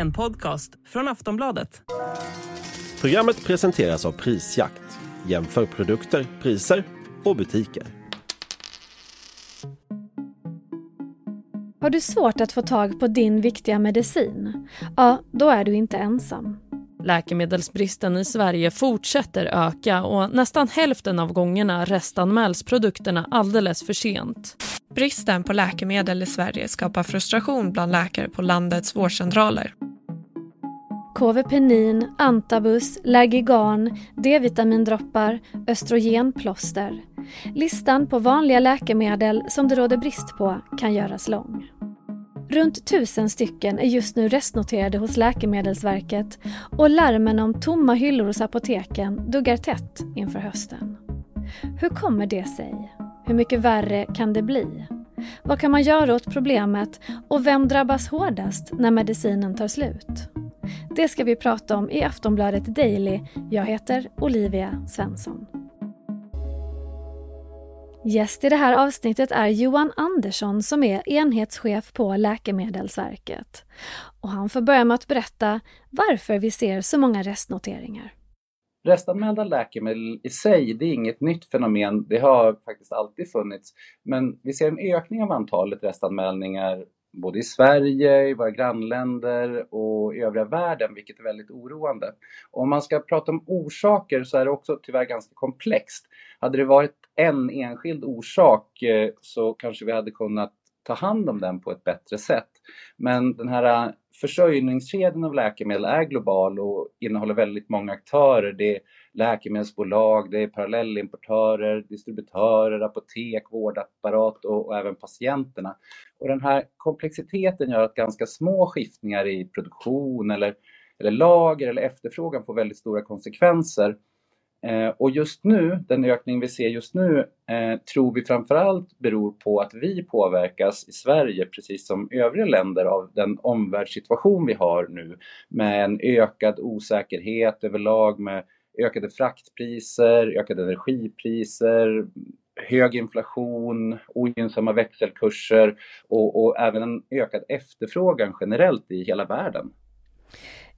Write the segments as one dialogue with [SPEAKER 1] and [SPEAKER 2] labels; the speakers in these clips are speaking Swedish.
[SPEAKER 1] En podcast från Aftonbladet.
[SPEAKER 2] Programmet presenteras av Prisjakt. Jämför produkter, priser och butiker.
[SPEAKER 3] Har du svårt att få tag på din viktiga medicin? Ja, då är du inte ensam.
[SPEAKER 4] Läkemedelsbristen i Sverige fortsätter öka och nästan hälften av gångerna restanmäls produkterna alldeles för sent.
[SPEAKER 5] Bristen på läkemedel i Sverige skapar frustration bland läkare på landets vårdcentraler.
[SPEAKER 3] KVPenin, Antabus, Lergigan, D-vitamindroppar, östrogenplåster. Listan på vanliga läkemedel som det råder brist på kan göras lång. Runt tusen stycken är just nu restnoterade hos Läkemedelsverket och larmen om tomma hyllor hos apoteken duggar tätt inför hösten. Hur kommer det sig? Hur mycket värre kan det bli? Vad kan man göra åt problemet och vem drabbas hårdast när medicinen tar slut? Det ska vi prata om i Aftonbladet Daily. Jag heter Olivia Svensson. Gäst i det här avsnittet är Johan Andersson som är enhetschef på Läkemedelsverket. Och han får börja med att berätta varför vi ser så många restnoteringar.
[SPEAKER 6] Restanmälda läkemedel i sig, det är inget nytt fenomen. Det har faktiskt alltid funnits. Men vi ser en ökning av antalet restanmälningar både i Sverige, i våra grannländer och i övriga världen, vilket är väldigt oroande. Om man ska prata om orsaker så är det också tyvärr ganska komplext. Hade det varit en enskild orsak eh, så kanske vi hade kunnat ta hand om den på ett bättre sätt. Men den här försörjningskedjan av läkemedel är global och innehåller väldigt många aktörer. Det är läkemedelsbolag, det är parallellimportörer, distributörer, apotek, vårdapparat och, och, även patienterna. Och den här komplexiteten gör att ganska små skiftningar i produktion eller, eller lager eller efterfrågan får väldigt stora konsekvenser. Eh, och just nu, den ökning vi ser just nu, eh, tror vi framförallt beror på att vi påverkas i Sverige, precis som övriga länder, av den omvärldssituation vi har nu med en ökad osäkerhet överlag med ökade fraktpriser, ökade energipriser, hög inflation, ogynnsamma växelkurser och, och även en ökad efterfrågan generellt i hela världen.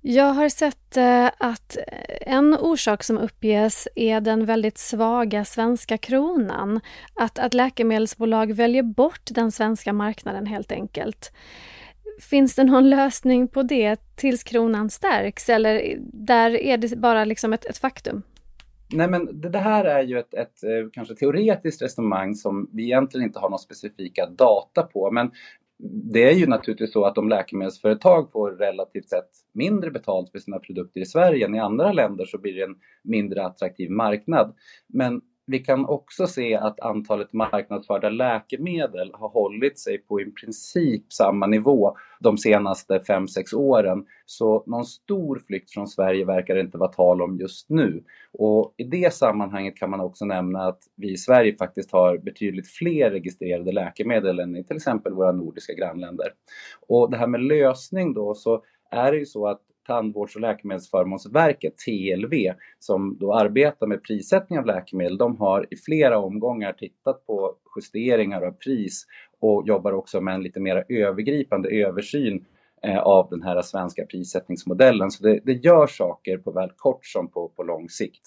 [SPEAKER 3] Jag har sett eh, att eh, en orsak som uppges är den väldigt svaga svenska kronan. Att, att läkemedelsbolag väljer bort den svenska marknaden helt enkelt. Finns det någon lösning på det tills kronan stärks eller där är det bara liksom ett, ett faktum?
[SPEAKER 6] Nej men det, det här är ju ett, ett, eh, kanske teoretiskt resonemang som vi egentligen inte har några specifika data på. Men det är ju naturligtvis så att om läkemedelsföretag får relativt sett mindre betalt för sina produkter i Sverige än i andra länder så blir det en mindre attraktiv marknad. Men vi kan också se att antalet marknadsförda läkemedel har hållit sig på i princip samma nivå de senaste 5-6 åren. Så någon stor flykt från Sverige verkar det inte vara tal om just nu. Och i det sammanhanget kan man också nämna att vi i Sverige faktiskt har betydligt fler registrerade läkemedel än i till exempel våra nordiska grannländer. Och det här med lösning då så är det ju så att Tandvårds och läkemedelsförmånsverket, TLV, som då arbetar med prissättning av läkemedel, de har i flera omgångar tittat på justeringar av pris och jobbar också med en lite mer övergripande översyn eh, av den här svenska prissättningsmodellen. Så det, det gör saker på väl kort som på, på lång sikt.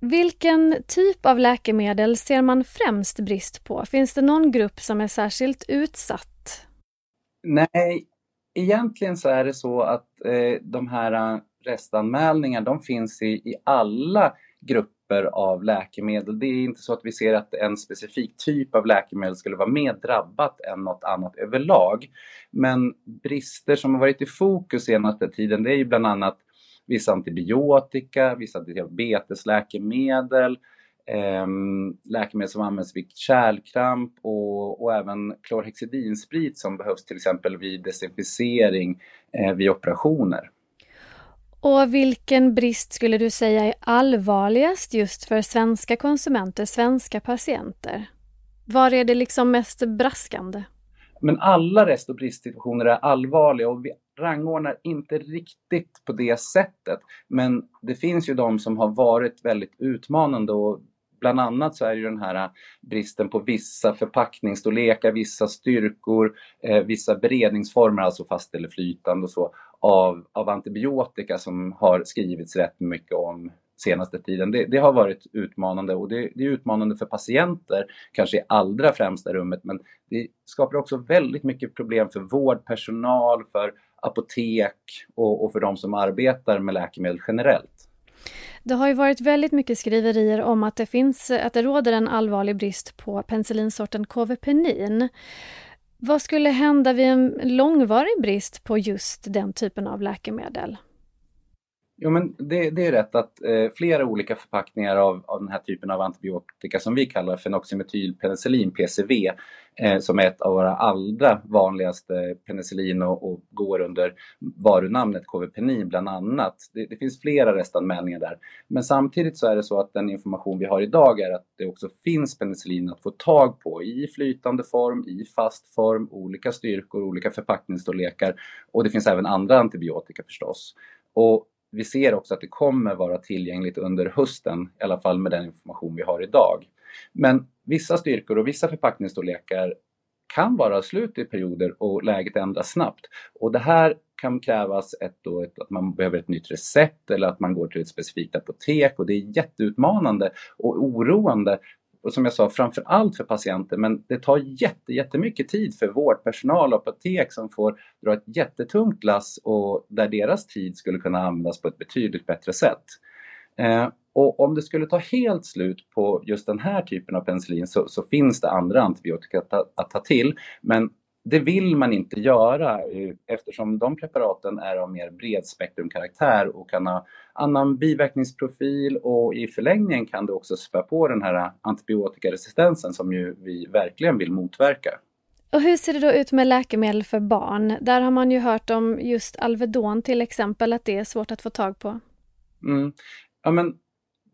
[SPEAKER 3] Vilken typ av läkemedel ser man främst brist på? Finns det någon grupp som är särskilt utsatt?
[SPEAKER 6] Nej, egentligen så är det så att eh, de här eh, restanmälningarna de finns i, i alla grupper av läkemedel. Det är inte så att vi ser att en specifik typ av läkemedel skulle vara mer drabbat än något annat överlag. Men brister som har varit i fokus senaste tiden det är ju bland annat vissa antibiotika, vissa diabetesläkemedel, eh, läkemedel som används vid kärlkramp och, och även klorhexidinsprit som behövs till exempel vid desinficering eh, vid operationer.
[SPEAKER 3] Och vilken brist skulle du säga är allvarligast just för svenska konsumenter, svenska patienter? Var är det liksom mest braskande?
[SPEAKER 6] Men alla rest och bristsituationer är allvarliga och vi rangordnar inte riktigt på det sättet. Men det finns ju de som har varit väldigt utmanande och Bland annat så är ju den här äh, bristen på vissa förpackningsstorlekar, vissa styrkor, eh, vissa beredningsformer, alltså fast eller flytande och så, av, av antibiotika som har skrivits rätt mycket om senaste tiden. Det, det har varit utmanande och det, det, är utmanande för patienter, kanske i allra främsta rummet, men det skapar också väldigt mycket problem för vårdpersonal, för apotek och, och för de som arbetar med läkemedel generellt.
[SPEAKER 3] Det har ju varit väldigt mycket skriverier om att det, finns, att det råder en allvarlig brist på penicillinsorten Kovepenin. Vad skulle hända vid en långvarig brist på just den typen av läkemedel?
[SPEAKER 6] Jo, men det, det är rätt att eh, flera olika förpackningar av, av den här typen av antibiotika som vi kallar fenoximetylpenicillin, PCV, eh, som är ett av våra allra vanligaste penicillin och, och går under varunamnet Kovepenin bland annat. Det, det, finns flera restanmälningar där. Men samtidigt så är det så att den information vi har idag är att det också finns penicillin att få tag på i flytande form, i fast form, olika styrkor, olika förpackningsstorlekar och det finns även andra antibiotika förstås. Och vi ser också att det kommer vara tillgängligt under hösten, i alla fall med den information vi har idag. Men vissa styrkor och vissa förpackningsstorlekar kan vara slut i perioder och läget ändras snabbt. Och det här kan krävas ett, då, ett, att man behöver ett nytt recept eller att man går till ett specifikt apotek och det är jätteutmanande och oroande som jag sa, framför allt för patienter, men det tar jätte, jättemycket tid för vårdpersonal och apotek som får dra ett jättetungt lass och där deras tid skulle kunna användas på ett betydligt bättre sätt. Eh, och om det skulle ta helt slut på just den här typen av penicillin så, så finns det andra antibiotika att ta, att ta till. Men det vill man inte göra eh, eftersom de preparaten är av mer bredspektrumkaraktär och kan ha annan biverkningsprofil och i förlängningen kan det också spä på den här antibiotikaresistensen som ju vi verkligen vill motverka.
[SPEAKER 3] Och hur ser det då ut med läkemedel för barn? Där har man ju hört om just Alvedon till exempel, att det är svårt att få tag på.
[SPEAKER 6] Mm. Ja, men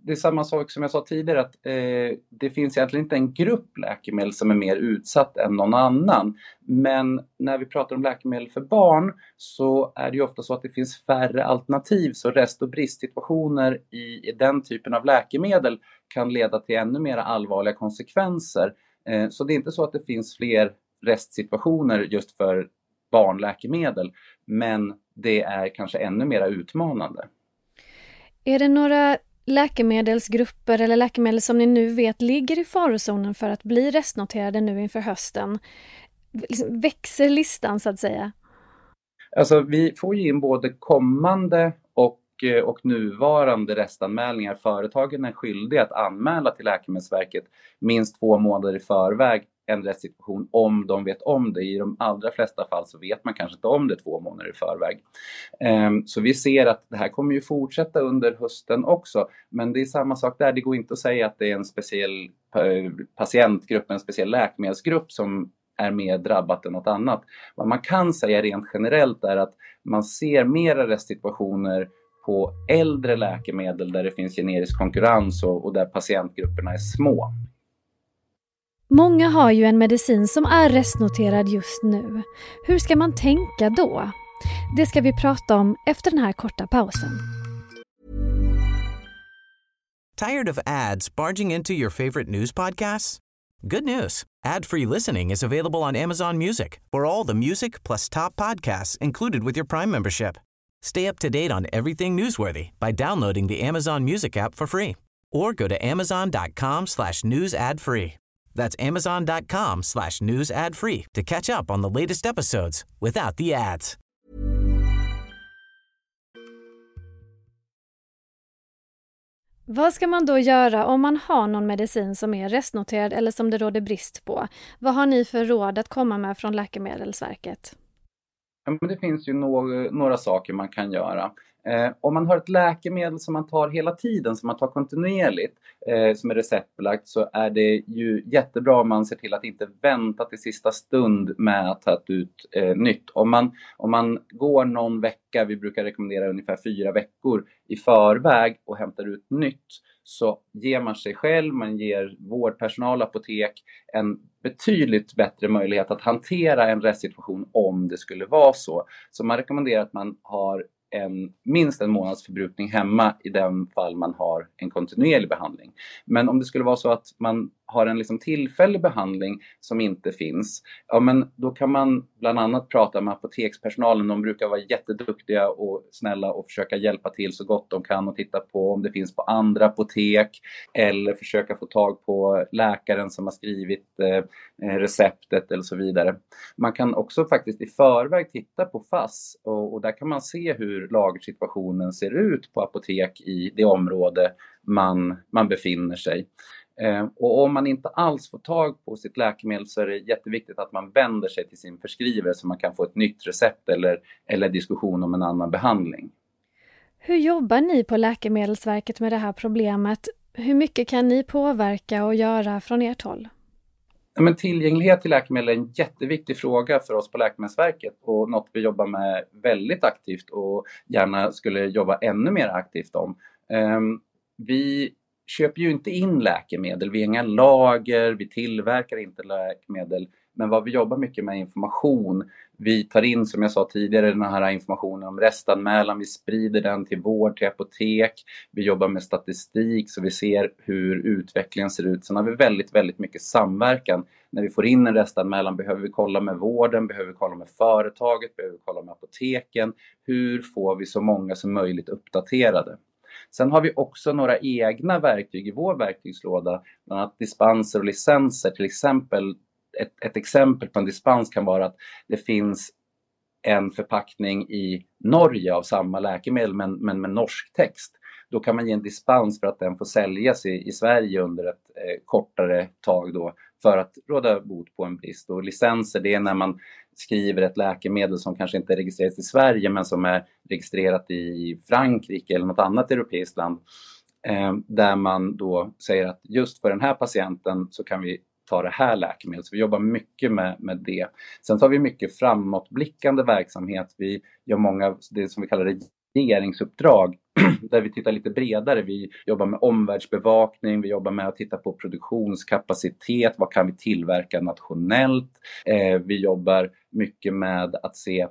[SPEAKER 6] det är samma sak som jag sa tidigare att eh, det finns egentligen inte en grupp läkemedel som är mer utsatt än någon annan. Men när vi pratar om läkemedel för barn så är det ju ofta så att det finns färre alternativ så rest och bristsituationer i, i den typen av läkemedel kan leda till ännu mer allvarliga konsekvenser. Eh, så det är inte så att det finns fler restsituationer just för barnläkemedel men det är kanske ännu mer utmanande.
[SPEAKER 3] Är det några läkemedelsgrupper eller läkemedel som ni nu vet ligger i farozonen för att bli restnoterade nu inför hösten? Liksom växer listan så att säga?
[SPEAKER 6] Alltså vi får ju in både kommande och, eh, och nuvarande restanmälningar. Företagen är skyldiga att anmäla till Läkemedelsverket minst två månader i förväg en rättssituation om de vet om det. I de allra flesta fall så vet man kanske inte om det två månader i förväg. Ehm, så vi ser att det här kommer ju fortsätta under hösten också. Men det är samma sak där, det går inte att säga att det är en speciell eh, patientgrupp, en speciell läkemedelsgrupp som är mer drabbat än något annat. Vad man kan säga rent generellt är att man ser mera restsituationer på äldre läkemedel där det finns generisk konkurrens och, och där patientgrupperna är små.
[SPEAKER 3] Många har ju en medicin som är restnoterad just nu. Hur ska man tänka då? Det ska vi prata om efter den här korta pausen.
[SPEAKER 7] Tired of ads barging into your favorite news podcasts? Good news. Ad-free listening is available on Amazon Music for all the music plus top podcasts included with your Prime membership. Stay up to date on everything newsworthy by downloading the Amazon Music app for free or go to amazon.com slash news ad free. That's amazon.com slash news ad free to catch up on the latest episodes without the ads.
[SPEAKER 3] Vad ska man då göra om man har någon medicin som är restnoterad eller som det råder brist på? Vad har ni för råd att komma med från Läkemedelsverket?
[SPEAKER 6] Ja, men det finns ju några, några saker man kan göra. Eh, om man har ett läkemedel som man tar hela tiden, som man tar kontinuerligt, eh, som är receptbelagt, så är det ju jättebra om man ser till att inte vänta till sista stund med att ta ut eh, nytt. Om man, om man går någon vecka, vi brukar rekommendera ungefär fyra veckor i förväg och hämtar ut nytt, så ger man sig själv, man ger vårdpersonal, apotek en betydligt bättre möjlighet att hantera en restsituation om det skulle vara så. Så man rekommenderar att man har en, minst en månads förbrukning hemma i den fall man har en kontinuerlig behandling. Men om det skulle vara så att man har en liksom tillfällig behandling som inte finns, ja men då kan man bland annat prata med apotekspersonalen. De brukar vara jätteduktiga och snälla och försöka hjälpa till så gott de kan och titta på om det finns på andra apotek eller försöka få tag på läkaren som har skrivit eh, eh receptet eller så vidare. Man kan också faktiskt i förväg titta på FASS och, och där kan man se hur lagersituationen ser ut på apotek i det område man, man befinner sig. Eh, och om man inte alls får tag på sitt läkemedel så är det jätteviktigt att man vänder sig till sin förskrivare så man kan få ett nytt recept eller, eller diskussion om en annan behandling.
[SPEAKER 3] Hur jobbar ni på Läkemedelsverket med det här problemet? Hur mycket kan ni påverka och göra från ert håll?
[SPEAKER 6] Men tillgänglighet till läkemedel är en jätteviktig fråga för oss på Läkemedelsverket och något vi jobbar med väldigt aktivt och gärna skulle jobba ännu mer aktivt om. Ehm, vi köper ju inte in läkemedel, vi har inga lager, vi tillverkar inte läkemedel. Men vad vi jobbar mycket med är information. Vi tar in, som jag sa tidigare, den här informationen om restanmälan, vi sprider den till vård, till apotek. Vi jobbar med statistik så vi ser hur utvecklingen ser ut. Sen har vi väldigt, väldigt mycket samverkan. När vi får in en restanmälan behöver vi kolla med vården, behöver vi kolla med företaget, behöver vi kolla med apoteken. Hur får vi så många som möjligt uppdaterade? Sen har vi också några egna verktyg i vår verktygslåda, bland annat dispenser och licenser. Till exempel, ett, ett exempel på en dispens kan vara att det finns en förpackning i Norge av samma läkemedel men, men med norsk text. Då kan man ge en dispens för att den får säljas i, i Sverige under ett eh, kortare tag då för att råda bot på en brist. Och licenser det är när man skriver ett läkemedel som kanske inte är registrerat i Sverige men som är registrerat i Frankrike eller något annat europeiskt land. Eh, där man då säger att just för den här patienten så kan vi ta det här läkemedlet. Så vi jobbar mycket med, med det. Sen tar vi mycket framåtblickande verksamhet. Vi gör många, det som vi kallar regeringsuppdrag där vi tittar lite bredare. Vi jobbar med omvärldsbevakning, vi jobbar med att titta på produktionskapacitet, vad kan vi tillverka nationellt? Eh, vi jobbar mycket med att se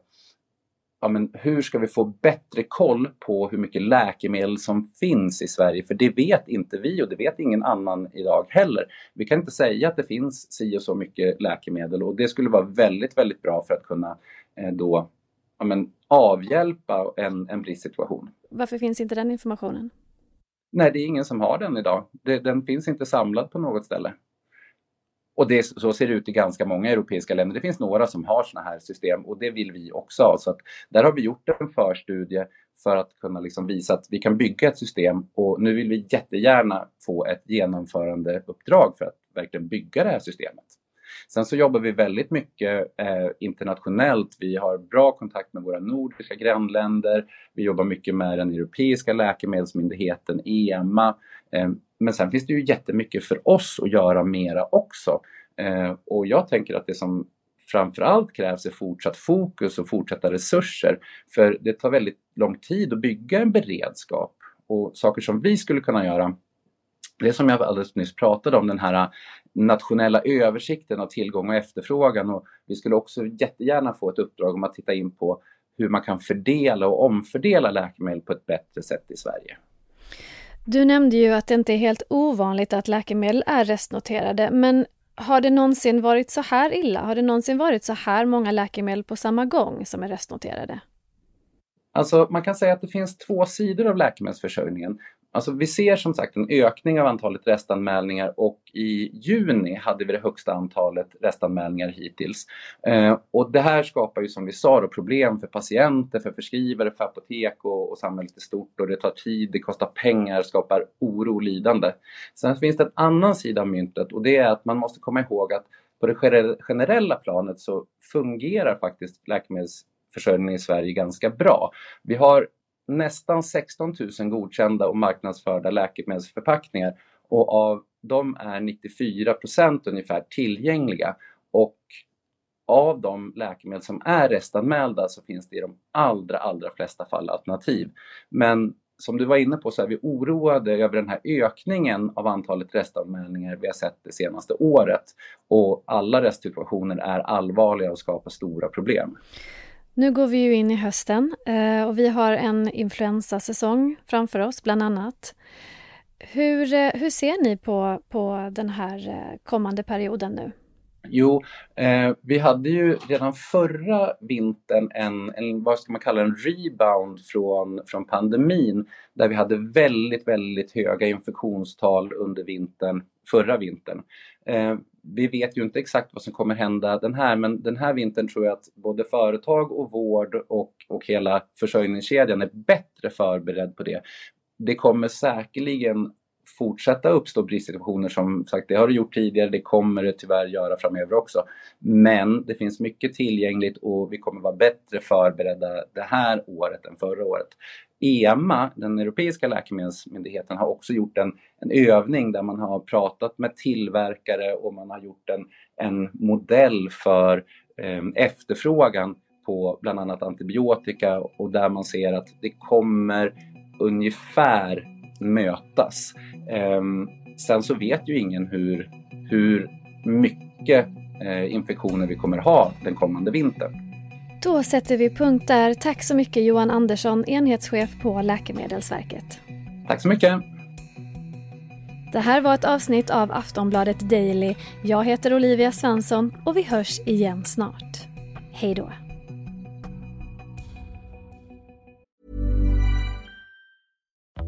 [SPEAKER 6] ja, men hur ska vi få bättre koll på hur mycket läkemedel som finns i Sverige? För det vet inte vi och det vet ingen annan idag heller. Vi kan inte säga att det finns si och så mycket läkemedel och det skulle vara väldigt, väldigt bra för att kunna eh, då ja, men, avhjälpa en, en bristsituation.
[SPEAKER 3] Varför finns inte den informationen?
[SPEAKER 6] Nej, det är ingen som har den idag. Det, den finns inte samlad på något ställe. Och det, så ser det ut i ganska många europeiska länder. Det finns några som har sådana här system och det vill vi också ha. Så att där har vi gjort en förstudie för att kunna liksom visa att vi kan bygga ett system och nu vill vi jättegärna få ett genomförandeuppdrag för att verkligen bygga det här systemet. Sen så jobbar vi väldigt mycket eh, internationellt. Vi har bra kontakt med våra nordiska grannländer. Vi jobbar mycket med den europeiska läkemedelsmyndigheten EMA. Eh, men sen finns det ju jättemycket för oss att göra mera också. Eh, och jag tänker att det som framförallt krävs är fortsatt fokus och fortsatta resurser. För det tar väldigt lång tid att bygga en beredskap. Och saker som vi skulle kunna göra det som jag alldeles nyss pratade om, den här nationella översikten av tillgång och efterfrågan. Och vi skulle också jättegärna få ett uppdrag om att titta in på hur man kan fördela och omfördela läkemedel på ett bättre sätt i Sverige.
[SPEAKER 3] Du nämnde ju att det inte är helt ovanligt att läkemedel är restnoterade, men har det någonsin varit så här illa? Har det någonsin varit så här många läkemedel på samma gång som är restnoterade?
[SPEAKER 6] Alltså man kan säga att det finns två sidor av läkemedelsförsörjningen. Alltså vi ser som sagt en ökning av antalet restanmälningar och i juni hade vi det högsta antalet restanmälningar hittills. Eh, och det här skapar ju som vi sa då, problem för patienter, för förskrivare, för apotek och, och samhället i stort och det tar tid, det kostar pengar, skapar oro och lidande. Sen finns det en annan sida av myntet och det är att man måste komma ihåg att på det generella planet så fungerar faktiskt läkemedelsförsörjningen i Sverige ganska bra. Vi har nästan 16 000 godkända och marknadsförda läkemedelsförpackningar och av dem är 94 procent ungefär tillgängliga. Och av de läkemedel som är restanmälda så finns det i de allra, allra flesta fall alternativ. Men som du var inne på så är vi oroade över den här ökningen av antalet restanmälningar vi har sett det senaste året. Och alla restsituationer är allvarliga och skapar stora problem.
[SPEAKER 3] Nu går vi ju in i hösten eh, och vi har en influensasäsong framför oss, bland annat. Hur, eh, hur ser ni på, på den här eh, kommande perioden nu?
[SPEAKER 6] Jo, eh, vi hade ju redan förra vintern en, en, vad ska man kalla en rebound från, från pandemin där vi hade väldigt, väldigt höga infektionstal under vintern, förra vintern. Eh, vi vet ju inte exakt vad som kommer hända den här, men den här vintern tror jag att både företag och vård och, och hela försörjningskedjan är bättre förberedd på det. Det kommer säkerligen fortsätta uppstå bristsituationer som sagt, det har det gjort tidigare, det kommer det tyvärr göra framöver också. Men det finns mycket tillgängligt och vi kommer vara bättre förberedda det här året än förra året. EMA, den europeiska läkemedelsmyndigheten, har också gjort en, en övning där man har pratat med tillverkare och man har gjort en, en modell för eh, efterfrågan på bland annat antibiotika och där man ser att det kommer ungefär mötas. Ehm, sen så vet ju ingen hur, hur mycket eh, infektioner vi kommer ha den kommande vintern.
[SPEAKER 3] Då sätter vi punkt där. Tack så mycket Johan Andersson, enhetschef på Läkemedelsverket.
[SPEAKER 6] Tack så mycket.
[SPEAKER 3] Det här var ett avsnitt av Aftonbladet Daily. Jag heter Olivia Svensson och vi hörs igen snart. Hej då!